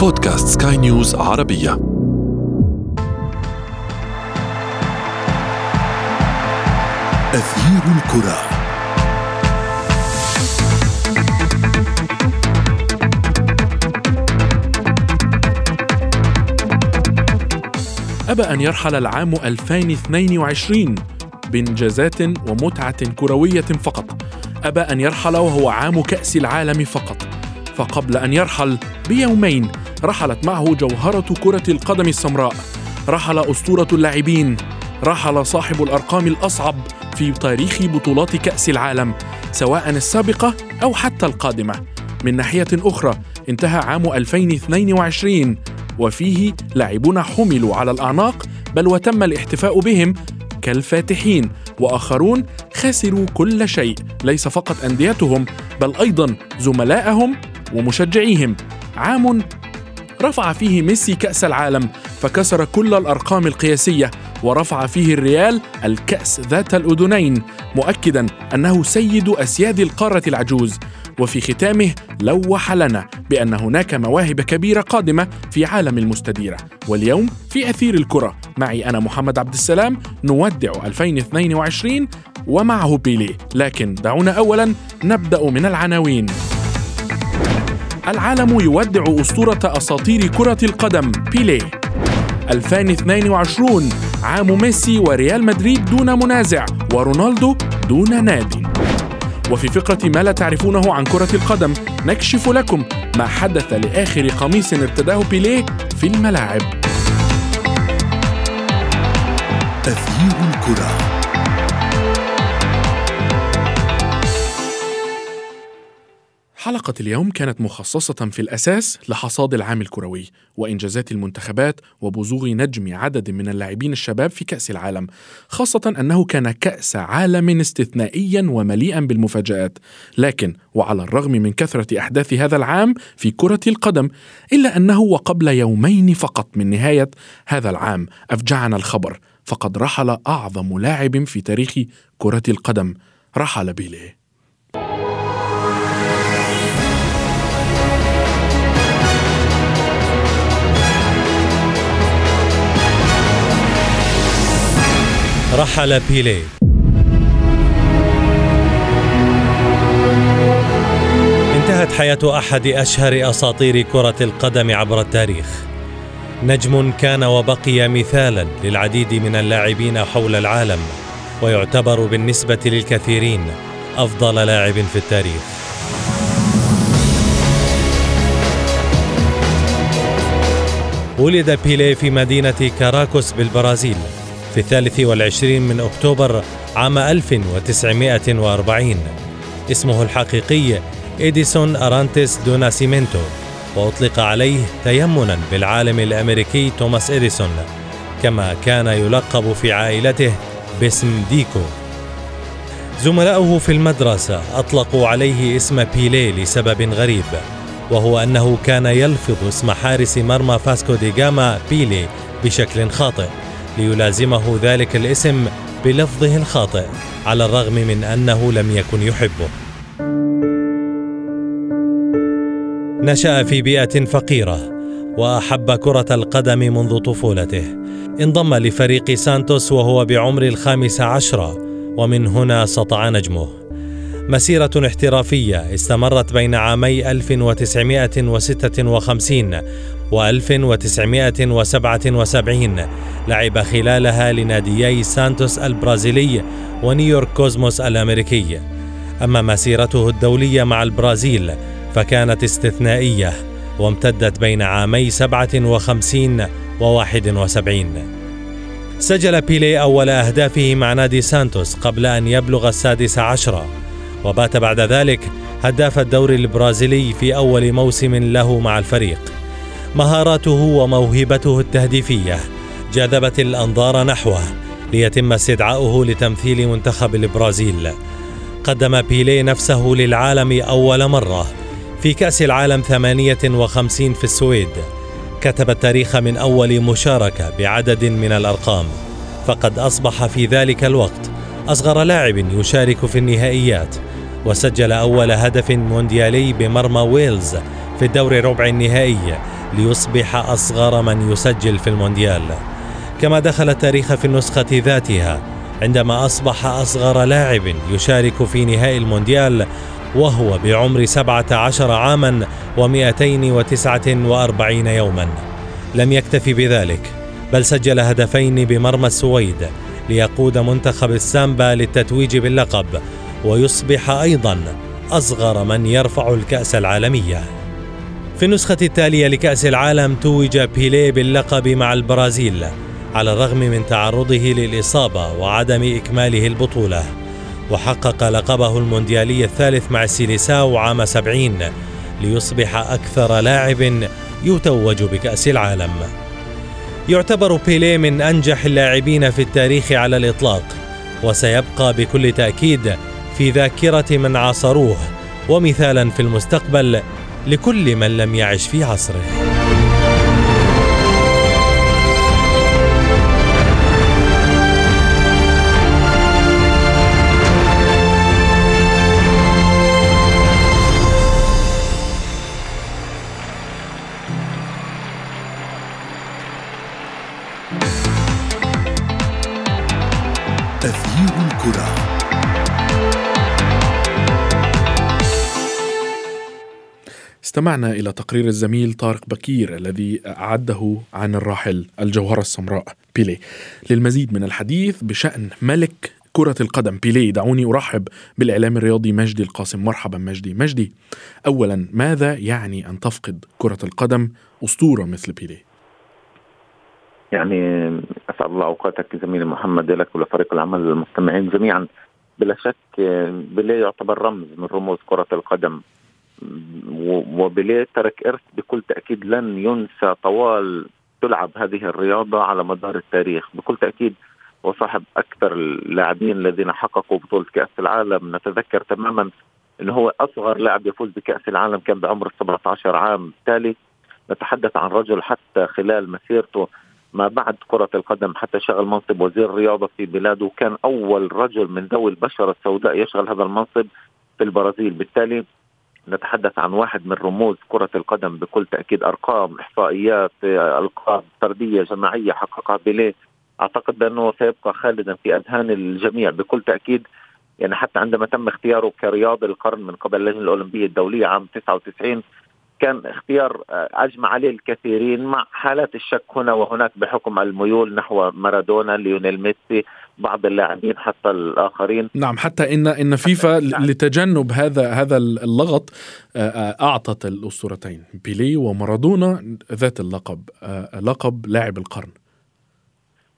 بودكاست سكاي نيوز عربية. أثير الكرة. أبى أن يرحل العام 2022 بإنجازات ومتعة كروية فقط. أبى أن يرحل وهو عام كأس العالم فقط. فقبل أن يرحل بيومين رحلت معه جوهرة كرة القدم السمراء. رحل أسطورة اللاعبين. رحل صاحب الأرقام الأصعب في تاريخ بطولات كأس العالم سواء السابقة أو حتى القادمة. من ناحية أخرى انتهى عام 2022 وفيه لاعبون حملوا على الأعناق بل وتم الاحتفاء بهم كالفاتحين وآخرون خسروا كل شيء. ليس فقط أنديتهم بل أيضا زملائهم ومشجعيهم. عام رفع فيه ميسي كأس العالم فكسر كل الأرقام القياسية ورفع فيه الريال الكأس ذات الأذنين مؤكدا أنه سيد أسياد القارة العجوز. وفي ختامه لوح لنا بأن هناك مواهب كبيرة قادمة في عالم المستديرة. واليوم في أثير الكرة معي أنا محمد عبد السلام نودع 2022 ومعه بيلي لكن دعونا أولا نبدأ من العناوين. العالم يودع أسطورة أساطير كرة القدم بيلي 2022 عام ميسي وريال مدريد دون منازع ورونالدو دون نادي. وفي فقرة ما لا تعرفونه عن كرة القدم نكشف لكم ما حدث لآخر قميص ارتداه بيليه في الملاعب. أثير الكرة. حلقة اليوم كانت مخصصة في الأساس لحصاد العام الكروي وإنجازات المنتخبات وبزوغ نجم عدد من اللاعبين الشباب في كأس العالم خاصة أنه كان كأس عالم استثنائيا ومليئا بالمفاجآت. لكن وعلى الرغم من كثرة أحداث هذا العام في كرة القدم إلا أنه وقبل يومين فقط من نهاية هذا العام أفجعنا الخبر فقد رحل أعظم لاعب في تاريخ كرة القدم رحل بيليه. رحل بيليه انتهت حياة أحد أشهر أساطير كرة القدم عبر التاريخ. نجم كان وبقي مثالا للعديد من اللاعبين حول العالم ويعتبر بالنسبة للكثيرين أفضل لاعب في التاريخ. ولد بيليه في مدينة كاراكوس بالبرازيل. في الثالث والعشرين من أكتوبر عام 1940 اسمه الحقيقي إديسون أرانتس دو ناسيمنتو وأطلق عليه تيمنا بالعالم الأمريكي توماس إديسون كما كان يلقب في عائلته باسم ديكو. زملاؤه في المدرسة أطلقوا عليه اسم بيلي لسبب غريب وهو أنه كان يلفظ اسم حارس مرمى فاسكو دي جاما بيلي بشكل خاطئ. ليلازمه ذلك الاسم بلفظه الخاطئ على الرغم من أنه لم يكن يحبه. نشأ في بيئة فقيرة وأحب كرة القدم منذ طفولته. انضم لفريق سانتوس وهو بعمر الخامس عشر ومن هنا سطع نجمه. مسيرة احترافية استمرت بين عامي 1956 و 1977 لعب خلالها لناديي سانتوس البرازيلي ونيويورك كوزموس الأمريكي. أما مسيرته الدولية مع البرازيل فكانت استثنائية وامتدت بين عامي 57 و 71 سجل بيلي أول أهدافه مع نادي سانتوس قبل أن يبلغ السادس عشر. وبات بعد ذلك هداف الدوري البرازيلي في أول موسم له مع الفريق. مهاراته وموهبته التهديفية. جذبت الأنظار نحوه ليتم استدعاؤه لتمثيل منتخب البرازيل. قدم بيلي نفسه للعالم أول مرة في كأس العالم 58 في السويد. كتب التاريخ من أول مشاركة بعدد من الأرقام. فقد أصبح في ذلك الوقت أصغر لاعب يشارك في النهائيات وسجل أول هدف مونديالي بمرمى ويلز في الدور ربع النهائي. ليصبح أصغر من يسجل في المونديال. كما دخل التاريخ في النسخة ذاتها عندما أصبح أصغر لاعب يشارك في نهائي المونديال وهو بعمر 17 عاما و249 يوما. لم يكتفي بذلك بل سجل هدفين بمرمى السويد ليقود منتخب السامبا للتتويج باللقب ويصبح أيضا أصغر من يرفع الكأس العالمية. في النسخة التالية لكأس العالم توج بيليه باللقب مع البرازيل على الرغم من تعرضه للإصابة وعدم إكماله البطولة. وحقق لقبه المونديالي الثالث مع السيليساو عام سبعين ليصبح أكثر لاعب يتوج بكأس العالم. يعتبر بيليه من أنجح اللاعبين في التاريخ على الإطلاق وسيبقى بكل تأكيد في ذاكرة من عاصروه. ومثالا في المستقبل لكل من لم يعش في عصره. استمعنا إلى تقرير الزميل طارق بكير الذي أعده عن الراحل الجوهرة السمراء بيلي للمزيد من الحديث بشأن ملك كرة القدم بيلي دعوني أرحب بالإعلام الرياضي مجدي القاسم. مرحبا مجدي. مجدي أولا ماذا يعني أن تفقد كرة القدم أسطورة مثل بيلي يعني أسعد الله أوقاتك زميلي محمد لك ولفريق العمل المستمعين جميعا. بلا شك بيلي يعتبر رمز من رموز كرة القدم. وبيليه ترك إرث بكل تأكيد لن ينسى طوال تلعب هذه الرياضة على مدار التاريخ. بكل تأكيد وصاحب أكثر اللاعبين الذين حققوا بطولة كأس العالم. نتذكر تماما أنه هو أصغر لاعب يفوز بكأس العالم كان بعمر 17 عام. بالتالي نتحدث عن رجل حتى خلال مسيرته ما بعد كرة القدم حتى شغل منصب وزير الرياضة في بلاده كان أول رجل من ذوي البشرة السوداء يشغل هذا المنصب في البرازيل. بالتالي نتحدث عن واحد من رموز كرة القدم بكل تأكيد أرقام إحصائيات ألقاب فردية جماعية حققها بيليه. أعتقد بأنه سيبقى خالدا في أذهان الجميع بكل تأكيد. يعني حتى عندما تم اختياره كرياض القرن من قبل اللجنة الأولمبية الدولية عام 99 كان اختيار أجمع عليه الكثيرين مع حالات الشك هنا وهناك بحكم الميول نحو مارادونا ليونيل ميسي بعض اللاعبين حتى الآخرين. نعم حتى ان إن فيفا نعم. لتجنب هذا هذا اللغط أعطت الأسطورتين. بيلي ومارادونا ذات اللقب لقب لاعب القرن.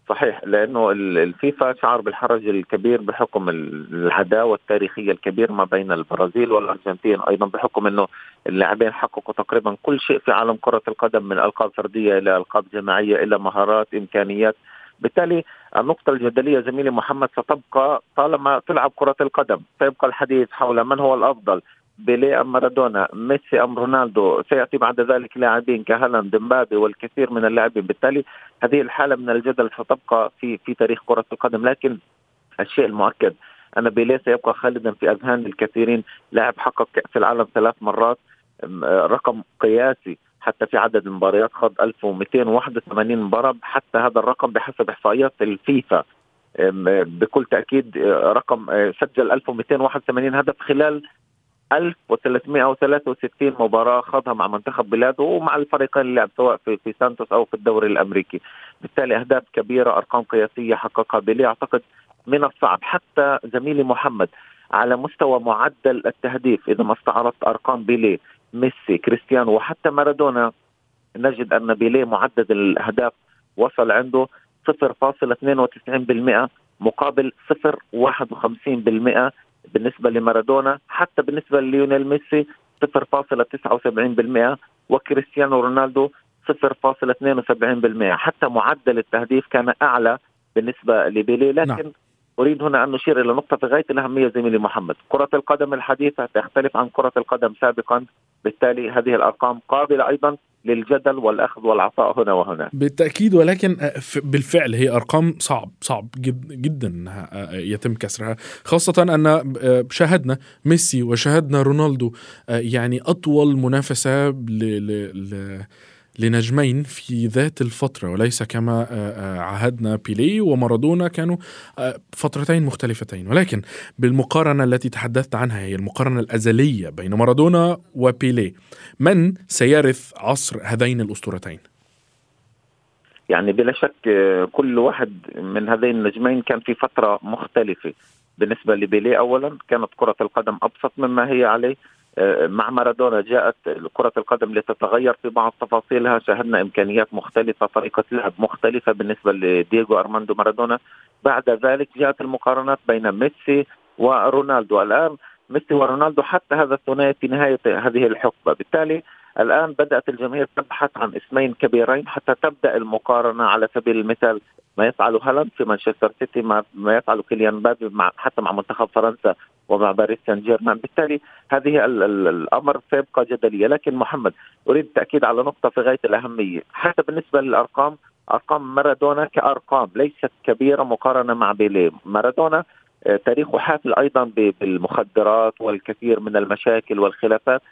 صحيح لأنه الفيفا شعر بالحرج الكبير بحكم العداوة التاريخية الكبيره ما بين البرازيل والأرجنتين. أيضا بحكم إنه اللاعبين حققوا تقريبا كل شيء في عالم كرة القدم من ألقاب فردية إلى ألقاب جماعية إلى مهارات إمكانيات. بالتالي النقطة الجدلية زميلي محمد ستبقى طالما تلعب كرة القدم سيبقى الحديث حول من هو الأفضل بيلي أم مارادونا ميسي أم رونالدو سيأتي بعد ذلك لاعبين كهالاند مبابي والكثير من اللاعبين. بالتالي هذه الحالة من الجدل ستبقى في في تاريخ كرة القدم لكن الشيء المؤكد أن بيلي سيبقى خالدا في أذهان الكثيرين لاعب حقق كأس العالم ثلاث مرات رقم قياسي حتى في عدد المباريات خاض 1281 مباراه حتى هذا الرقم بحسب إحصائيات الفيفا. بكل تأكيد رقم سجل 1281 هدف خلال 1363 مباراة خاضها مع منتخب بلاده ومع الفريقين اللي لعب سواء في في سانتوس أو في الدوري الأمريكي، بالتالي أهداف كبيرة أرقام قياسية حققها بيليه أعتقد من الصعب. حتى زميلي محمد على مستوى معدل التهديف إذا ما استعرضت أرقام بيليه ميسي كريستيانو وحتى مارادونا نجد أن بيليه معدل الأهداف وصل عنده 0.92% مقابل 0.51% بالنسبة لمارادونا حتى بالنسبة لليونيل ميسي 0.79% وكريستيانو رونالدو 0.72% حتى معدل التهديف كان أعلى بالنسبة لبيلي لكن نعم. أريد هنا أن نشير إلى نقطة في غاية الأهمية زميلي محمد، كرة القدم الحديثة تختلف عن كرة القدم سابقا، بالتالي هذه الأرقام قابلة أيضا للجدل والأخذ والعطاء هنا وهنا. بالتأكيد ولكن بالفعل هي أرقام صعب صعب جدا إنها يتم كسرها. خاصة أن شاهدنا ميسي وشاهدنا رونالدو يعني أطول منافسة ل لنجمين في ذات الفترة وليس كما عهدنا بيلي ومارادونا كانوا فترتين مختلفتين. ولكن بالمقارنة التي تحدثت عنها هي المقارنة الأزلية بين مارادونا وبيلي من سيرث عصر هذين الأسطورتين؟ يعني بلا شك كل واحد من هذين النجمين كان في فترة مختلفة. بالنسبة لبيليه أولا كانت كرة القدم أبسط مما هي عليه. آه، مع مارادونا جاءت كرة القدم لتتغير في بعض تفاصيلها. شاهدنا إمكانيات مختلفة طريقة لعب مختلفة بالنسبة لدييغو أرماندو مارادونا. بعد ذلك جاءت المقارنات بين ميسي ورونالدو. الآن ميسي ورونالدو حتى هذا الثنائي في نهاية هذه الحقبة. بالتالي الآن بدأت الجماهير تبحث عن اسمين كبيرين حتى تبدأ المقارنة. على سبيل المثال ما يفعله هالاند في مانشستر سيتي ما, ما يفعله كيليان بابي مع حتى مع منتخب فرنسا ومع باريس سان جيرمان بالتالي هذه ال ال الأمر سيبقى جدلية. لكن محمد أريد التاكيد على نقطة في غاية الأهمية. حتى بالنسبة للأرقام أرقام مارادونا كأرقام ليست كبيرة مقارنة مع بيليه. مارادونا آه، تاريخه حافل أيضا بالمخدرات والكثير من المشاكل والخلافات.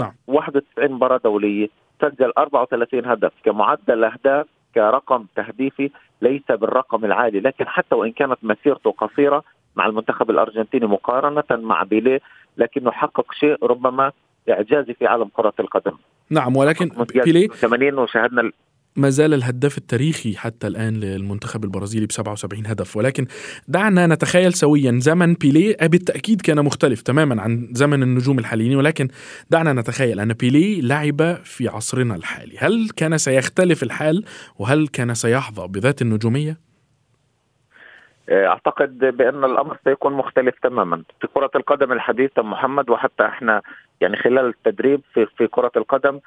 نعم. 91 مباراة دولية سجل 34 هدف. كمعدل أهداف كرقم تهديفي ليس بالرقم العالي. لكن حتى وإن كانت مسيرته قصيرة مع المنتخب الأرجنتيني مقارنة مع بيليه لكنه حقق شيء ربما اعجازي في عالم كرة القدم نعم ولكن بيليه 80 وشاهدنا ما زال الهداف التاريخي حتى الآن للمنتخب البرازيلي ب 77 هدف ولكن دعنا نتخيل سويا زمن بيليه بالتأكيد كان مختلف تماما عن زمن النجوم الحاليين ولكن دعنا نتخيل أن بيليه لعب في عصرنا الحالي هل كان سيختلف الحال وهل كان سيحظى بذات النجومية؟ أعتقد بأن الأمر سيكون مختلف تماما. في كرة القدم الحديثه محمد وحتى إحنا يعني خلال التدريب في في كرة القدم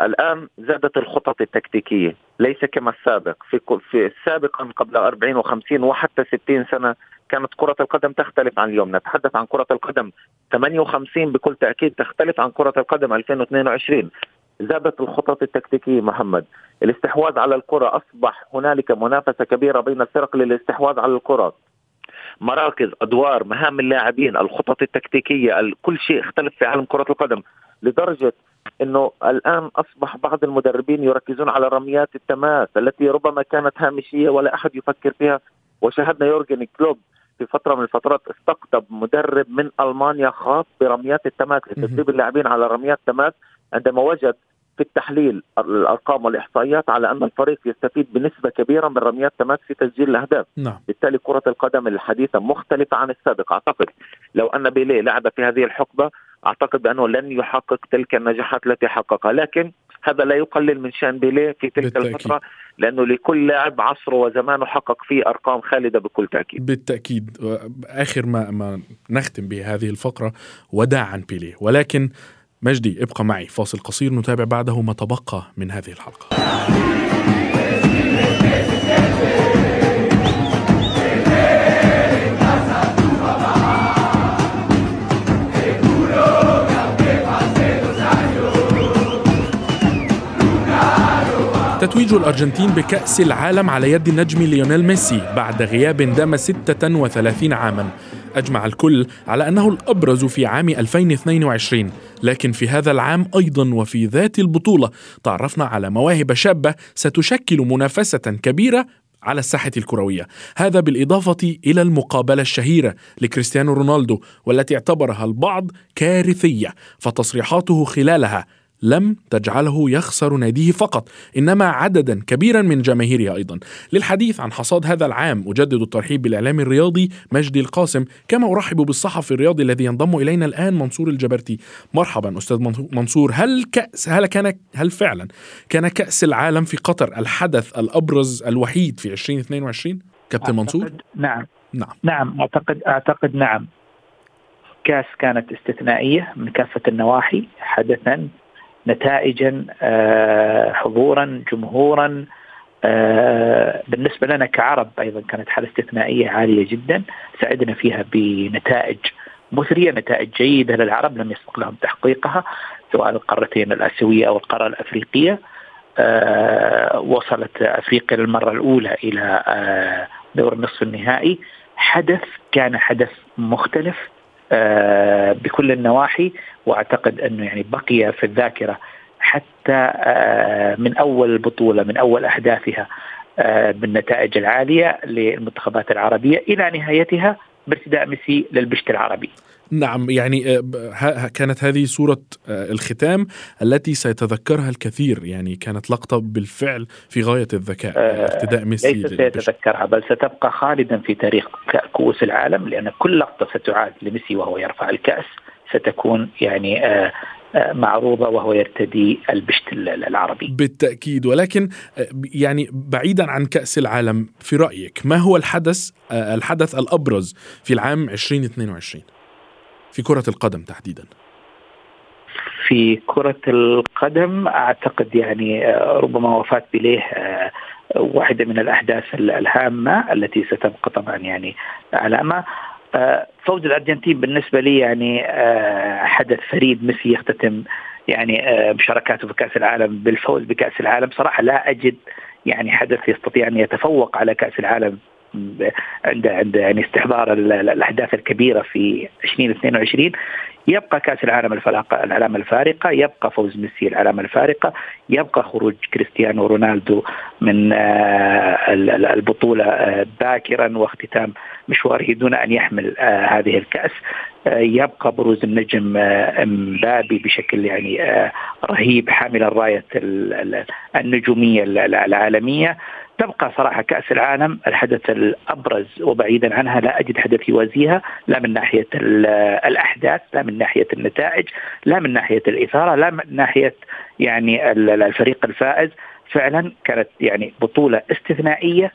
الآن زادت الخطط التكتيكية. ليس كما السابق. في في سابقا قبل 40 و50 وحتى 60 سنة كانت كرة القدم تختلف عن اليوم. نتحدث عن كرة القدم 58 بكل تأكيد تختلف عن كرة القدم 2022 زادت الخطط التكتيكية محمد. الاستحواذ على الكرة أصبح هنالك منافسة كبيرة بين الفرق للاستحواذ على الكرة. مراكز أدوار مهام اللاعبين الخطط التكتيكية كل شيء اختلف في عالم كرة القدم لدرجة إنه الآن أصبح بعض المدربين يركزون على رميات التماس التي ربما كانت هامشية ولا أحد يفكر فيها. وشاهدنا يورجن كلوب في فترة من الفترات استقطب مدرب من ألمانيا خاص برميات التماس لتدريب اللاعبين على رميات تماس عندما وجد في التحليل الأرقام والإحصائيات على أن الفريق يستفيد بنسبة كبيرة من رميات تماس في تسجيل الأهداف. نعم. بالتالي كرة القدم الحديثة مختلفة عن السابق أعتقد لو أن بيليه لعب في هذه الحقبة أعتقد بأنه لن يحقق تلك النجاحات التي حققها. لكن هذا لا يقلل من شأن بيليه في تلك بالتأكيد. الفترة لأنه لكل لاعب عصره وزمانه حقق فيه أرقام خالدة بكل تأكيد. بالتأكيد. آخر ما ما نختم بهذه الفقرة وداعا بيليه. ولكن مجدي ابقى معي. فاصل قصير نتابع بعده ما تبقى من هذه الحلقة. تتويج الأرجنتين بكأس العالم على يد النجم ليونيل ميسي بعد غياب دام 36 عاما. أجمع الكل على أنه الأبرز في عام 2022 لكن في هذا العام أيضا وفي ذات البطولة تعرفنا على مواهب شابة ستشكل منافسة كبيرة على الساحة الكروية. هذا بالإضافة إلى المقابلة الشهيرة لكريستيانو رونالدو والتي اعتبرها البعض كارثية فتصريحاته خلالها لم تجعله يخسر ناديه فقط إنما عددا كبيرا من جماهيره أيضا. للحديث عن حصاد هذا العام أجدد الترحيب بالإعلام الرياضي مجدي القاسم كما أرحب بالصحفي الرياضي الذي ينضم إلينا الآن منصور الجبرتي. مرحبا أستاذ منصور هل كاس هل كان هل فعلا كان كأس العالم في قطر الحدث الأبرز الوحيد في 2022 كابتن منصور؟ نعم. نعم. نعم اعتقد أعتقد نعم. كأس كانت استثنائية من كافة النواحي حدثا نتائجا آه، حضورا جمهورا آه، بالنسبة لنا كعرب أيضا كانت حالة استثنائية عالية جدا سعدنا فيها بنتائج مثرية نتائج جيدة للعرب لم يسبق لهم تحقيقها سواء القارتين الآسيوية أو القارة الأفريقية. آه، وصلت أفريقيا للمرة الأولى إلى دور النصف النهائي. حدث كان حدث مختلف بكل النواحي. واعتقد أنه يعني بقي في الذاكرة حتى من أول البطوله من أول احداثها بالنتائج العالية للمنتخبات العربية إلى نهايتها بارتداء ميسي للبشت العربي. نعم يعني آه، كانت هذه صورة آه، الختام التي سيتذكرها الكثير يعني كانت لقطة بالفعل في غاية الذكاء آه، ارتداء ميسي ليس سيتذكرها بل ستبقى خالدا في تاريخ كؤوس العالم لأن كل لقطة ستعاد لميسي وهو يرفع الكأس ستكون يعني معروضة وهو يرتدي البشت العربي. بالتأكيد. ولكن يعني بعيدا عن كأس العالم في رأيك ما هو الحدث الحدث الأبرز في العام 2022 في كرة القدم تحديدا. في كرة القدم أعتقد يعني آه، ربما وفاة بليه آه، واحدة من الأحداث الهامة التي ستبقى طبعا يعني علامة. آه، فوز الأرجنتين بالنسبة لي يعني حدث فريد ميسي يختتم يعني مشاركاته في كأس العالم بالفوز بكأس العالم. صراحة لا أجد يعني حدث يستطيع أن يتفوق على كأس العالم. عند عند يعني استحضار الاحداث الكبيرة في 2022 يبقى كأس العالم الفلاقة العلامه الفارقة يبقى فوز ميسي العلامه الفارقة يبقى خروج كريستيانو رونالدو من آه، البطولة آه، باكرا واختتام مشواره دون أن يحمل آه، هذه الكأس. يبقى بروز النجم إمبابي بشكل يعني رهيب حامل الراية النجومية العالمية. تبقى صراحة كأس العالم الحدث الأبرز وبعيدا عنها لا أجد حدث يوازيها لا من ناحية الأحداث لا من ناحية النتائج لا من ناحية الإثارة لا من ناحية يعني الفريق الفائز. فعلا كانت يعني بطولة استثنائية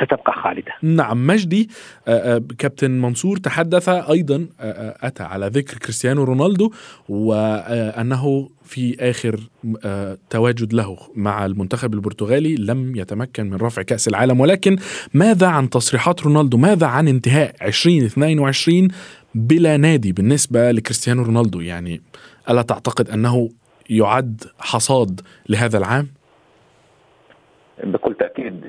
ستبقى خالدة. نعم مجدي آه آه كابتن منصور تحدث أيضا آه، آه، أتى على ذكر كريستيانو رونالدو وأنه في آخر آه، تواجد له مع المنتخب البرتغالي لم يتمكن من رفع كأس العالم. ولكن ماذا عن تصريحات رونالدو؟ ماذا عن انتهاء 2022 بلا نادي بالنسبة لكريستيانو رونالدو؟ يعني ألا تعتقد أنه يعد حصاد لهذا العام؟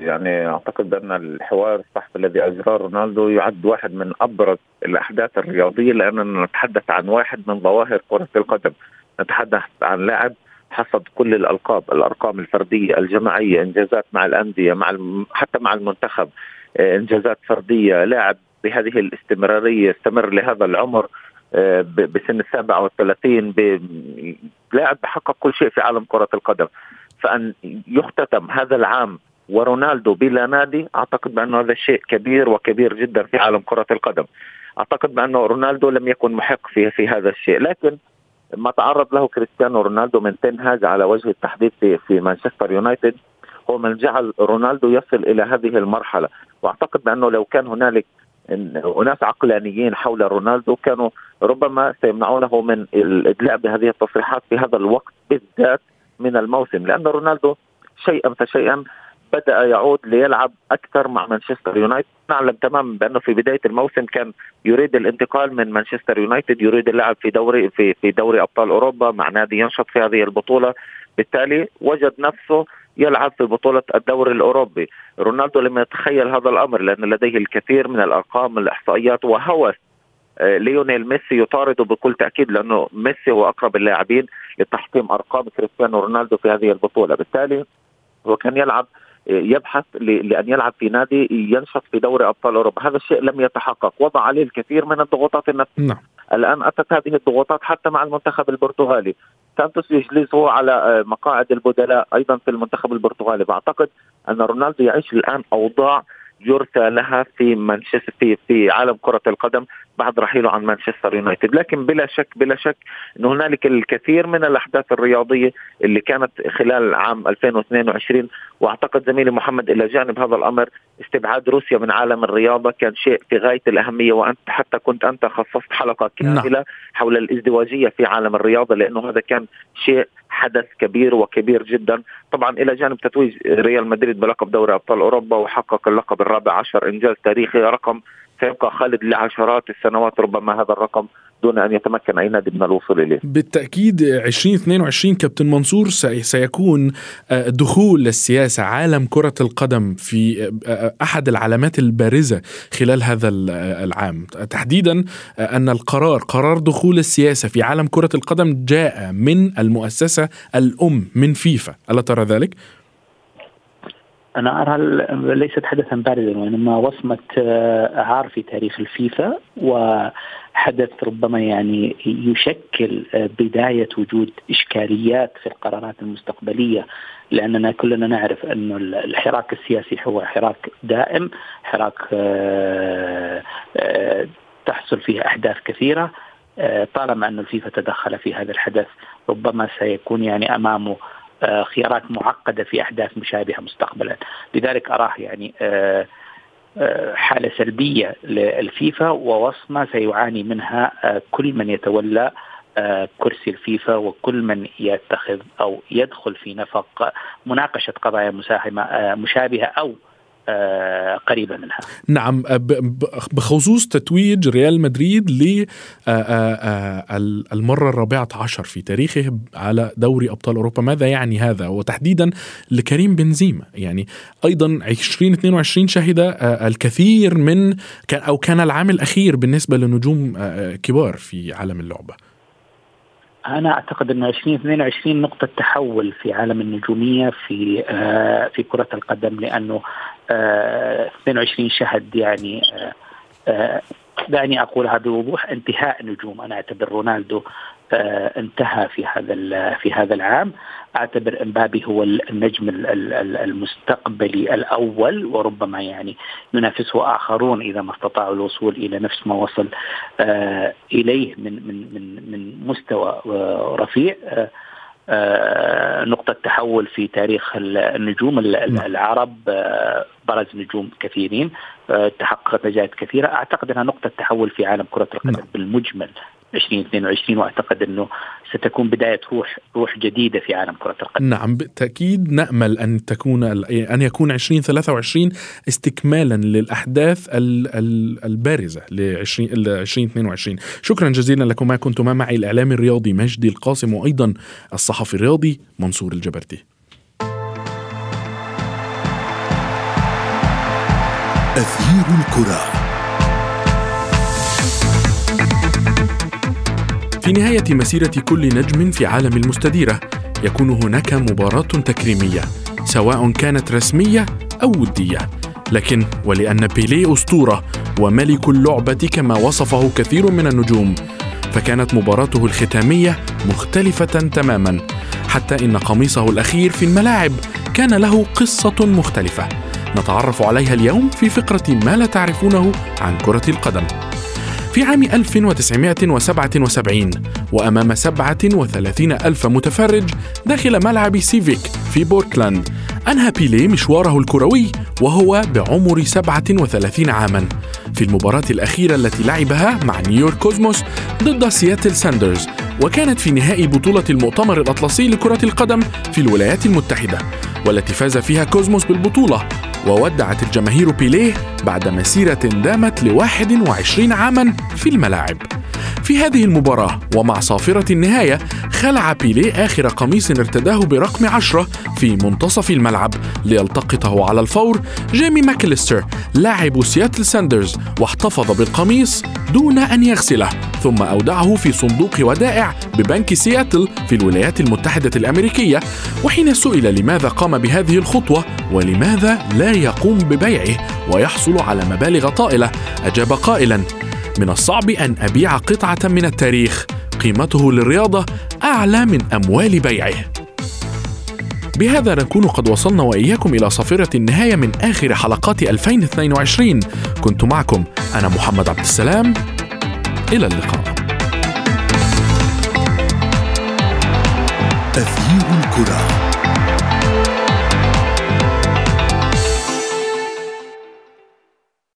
يعني أعتقد بان الحوار الصحفي الذي اجراه رونالدو يعد واحد من أبرز الأحداث الرياضية لاننا نتحدث عن واحد من ظواهر كرة القدم نتحدث عن لاعب حصد كل الألقاب الأرقام الفردية الجماعية إنجازات مع الأندية مع. حتى مع المنتخب آه، إنجازات فردية لاعب بهذه الاستمرارية استمر لهذا العمر آه، بسن السابعة والثلاثين لاعب بحقق كل شيء في عالم كرة القدم فأن يختتم هذا العام ورونالدو بلا نادي أعتقد بأنه هذا شيء كبير وكبير جدا في عالم كرة القدم. أعتقد بأنه رونالدو لم يكن محق في, في هذا الشيء. لكن ما تعرض له كريستيانو رونالدو من تنهاج على وجه التحديد في, في مانشستر يونايتد. هو من جعل رونالدو يصل إلى هذه المرحلة. وأعتقد بأنه لو كان هنالك اناس عقلانيين حول رونالدو كانوا ربما سيمنعونه من الإدلاء بهذه التصريحات في هذا الوقت بالذات من الموسم. لأن رونالدو شيئا فشيئا بدأ يعود ليلعب أكثر مع مانشستر يونايتد. نعلم تماما بأنه في بداية الموسم كان يريد الانتقال من مانشستر يونايتد يريد اللعب في دوري في في دوري أبطال أوروبا مع نادي ينشط في هذه البطولة. بالتالي وجد نفسه يلعب في بطولة الدوري الأوروبي. رونالدو لم يتخيل هذا الأمر لأن لديه الكثير من الأرقام الإحصائيات وهوس آه، ليونيل ميسي يطارده بكل تأكيد لأنه ميسي هو أقرب اللاعبين لتحطيم أرقام كريستيانو رونالدو في هذه البطولة. بالتالي هو كان يلعب يبحث لأن يلعب في نادي ينشط في دوري أبطال أوروبا، هذا الشيء لم يتحقق، وضع عليه الكثير من الضغوطات النفسية. نعم. الآن أتت هذه الضغوطات حتى مع المنتخب البرتغالي، سانتوس يجلسه على آه، مقاعد البدلاء أيضا في المنتخب البرتغالي، بعتقد أن رونالدو يعيش الآن أوضاع يرثى لها في مانشستر في في عالم كرة القدم. بعد رحيله عن مانشستر يونايتد. لكن بلا شك بلا شك ان هنالك الكثير من الأحداث الرياضية اللي كانت خلال عام 2022 وأعتقد زميلي محمد إلى جانب هذا الأمر استبعاد روسيا من عالم الرياضة كان شيء في غاية الأهمية. وأنت حتى كنت أنت خصصت حلقة كاملة نعم. حول الازدواجية في عالم الرياضة لأنه هذا كان شيء حدث كبير وكبير جدا. طبعا إلى جانب تتويج ريال مدريد بلقب دوري أبطال أوروبا وحقق اللقب الرابع عشر إنجاز تاريخي رقم سيبقى خالد لعشرات السنوات ربما هذا الرقم دون أن يتمكن أي نادي من الوصول إليه. بالتأكيد 2022 كابتن منصور سيكون آه، دخول السياسة عالم كرة القدم في آه، أحد العلامات البارزة خلال هذا العام، تحديدا أن القرار قرار دخول السياسة في عالم كرة القدم جاء من المؤسسة الأم من فيفا، ألا ترى ذلك؟ أنا أرى ليست حدثا بارزا وإنما وصمة آه، عار في تاريخ الفيفا وحدث ربما يعني يشكل آه، بداية وجود إشكاليات في القرارات المستقبلية لأننا كلنا نعرف أن الحراك السياسي هو حراك دائم حراك آه، تحصل فيه أحداث كثيرة طالما أن الفيفا تدخل في هذا الحدث ربما سيكون يعني أمامه خيارات معقدة في احداث مشابهة مستقبلا. لذلك اراه يعني آه، آه، حالة سلبية للفيفا ووصمة سيعاني منها كل من يتولى كرسي الفيفا وكل من يتخذ أو يدخل في نفق مناقشة قضايا مساهمة مشابهة أو آه، قريبة منها. نعم بخصوص تتويج ريال مدريد للمرة الرابعة عشر في تاريخه على دوري أبطال أوروبا. ماذا يعني هذا؟ وتحديدا لكريم بنزيما. يعني أيضا 2022 شهد الكثير من أو كان العام الأخير بالنسبة لنجوم كبار في عالم اللعبة. أنا أعتقد إنه 2022 نقطة تحول في عالم النجومية في آه في كرة القدم لأنه آه 22 شهد يعني آه آه دعني أقولها بوضوح انتهاء نجوم. أنا أعتبر رونالدو آه انتهى في هذا في هذا العام. أعتبر إمبابي هو النجم المستقبلي الأول وربما يعني ينافسه آخرون إذا ما استطاعوا الوصول إلى نفس ما وصل آه إليه من من من من مستوى آه رفيع. آه آه نقطة تحول في تاريخ النجوم العرب آه برز نجوم كثيرين آه تحققت نجاحات كثيرة. أعتقد أنها نقطة تحول في عالم كرة القدم نعم. بالمجمل. 2022 وأعتقد إنه ستكون بداية روح روح جديدة في عالم كرة القدم. نعم بالتأكيد نأمل أن تكون أن يكون 2023 استكمالا للأحداث البارزة ل 2022 شكرا جزيلا لكم كنتما معي الاعلامي الرياضي مجدي القاسم وأيضا الصحفي الرياضي منصور الجبرتي. أثير الكرة في نهاية مسيرة كل نجم في عالم المستديرة يكون هناك مباراة تكريمية سواء كانت رسمية أو ودية. لكن ولأن بيليه أسطورة وملك اللعبة كما وصفه كثير من النجوم فكانت مباراته الختامية مختلفة تماما حتى إن قميصه الأخير في الملاعب كان له قصة مختلفة. نتعرف عليها اليوم في فقرة ما لا تعرفونه عن كرة القدم. في عام 1977 وأمام 37 ألف متفرج داخل ملعب سيفيك في بورتلاند أنهى بيليه مشواره الكروي وهو بعمر 37 عاما. في المباراة الأخيرة التي لعبها مع نيويورك كوزموس ضد سياتل ساندرز وكانت في نهائي بطولة المؤتمر الأطلسي لكرة القدم في الولايات المتحدة والتي فاز فيها كوزموس بالبطولة وودعت الجماهير بيليه بعد مسيرة دامت ل 21 عاما في الملاعب. في هذه المباراة ومع صافرة النهاية خلع بيليه آخر قميص ارتداه برقم عشرة في منتصف الملعب ليلتقطه على الفور جيمي ماكليستر لاعب سياتل ساندرز واحتفظ بالقميص دون أن يغسله ثم أودعه في صندوق ودائع ببنك سياتل في الولايات المتحدة الأمريكية. وحين سئل لماذا قام بهذه الخطوة ولماذا لا يقوم ببيعه ويحصل على مبالغ طائلة أجاب قائلا من الصعب أن أبيع قطعة من التاريخ. قيمته للرياضة أعلى من أموال بيعه. بهذا نكون قد وصلنا وإياكم إلى صافرة النهاية من آخر حلقات 2022 كنت معكم أنا محمد عبد السلام. إلى اللقاء. تغيير الكرة.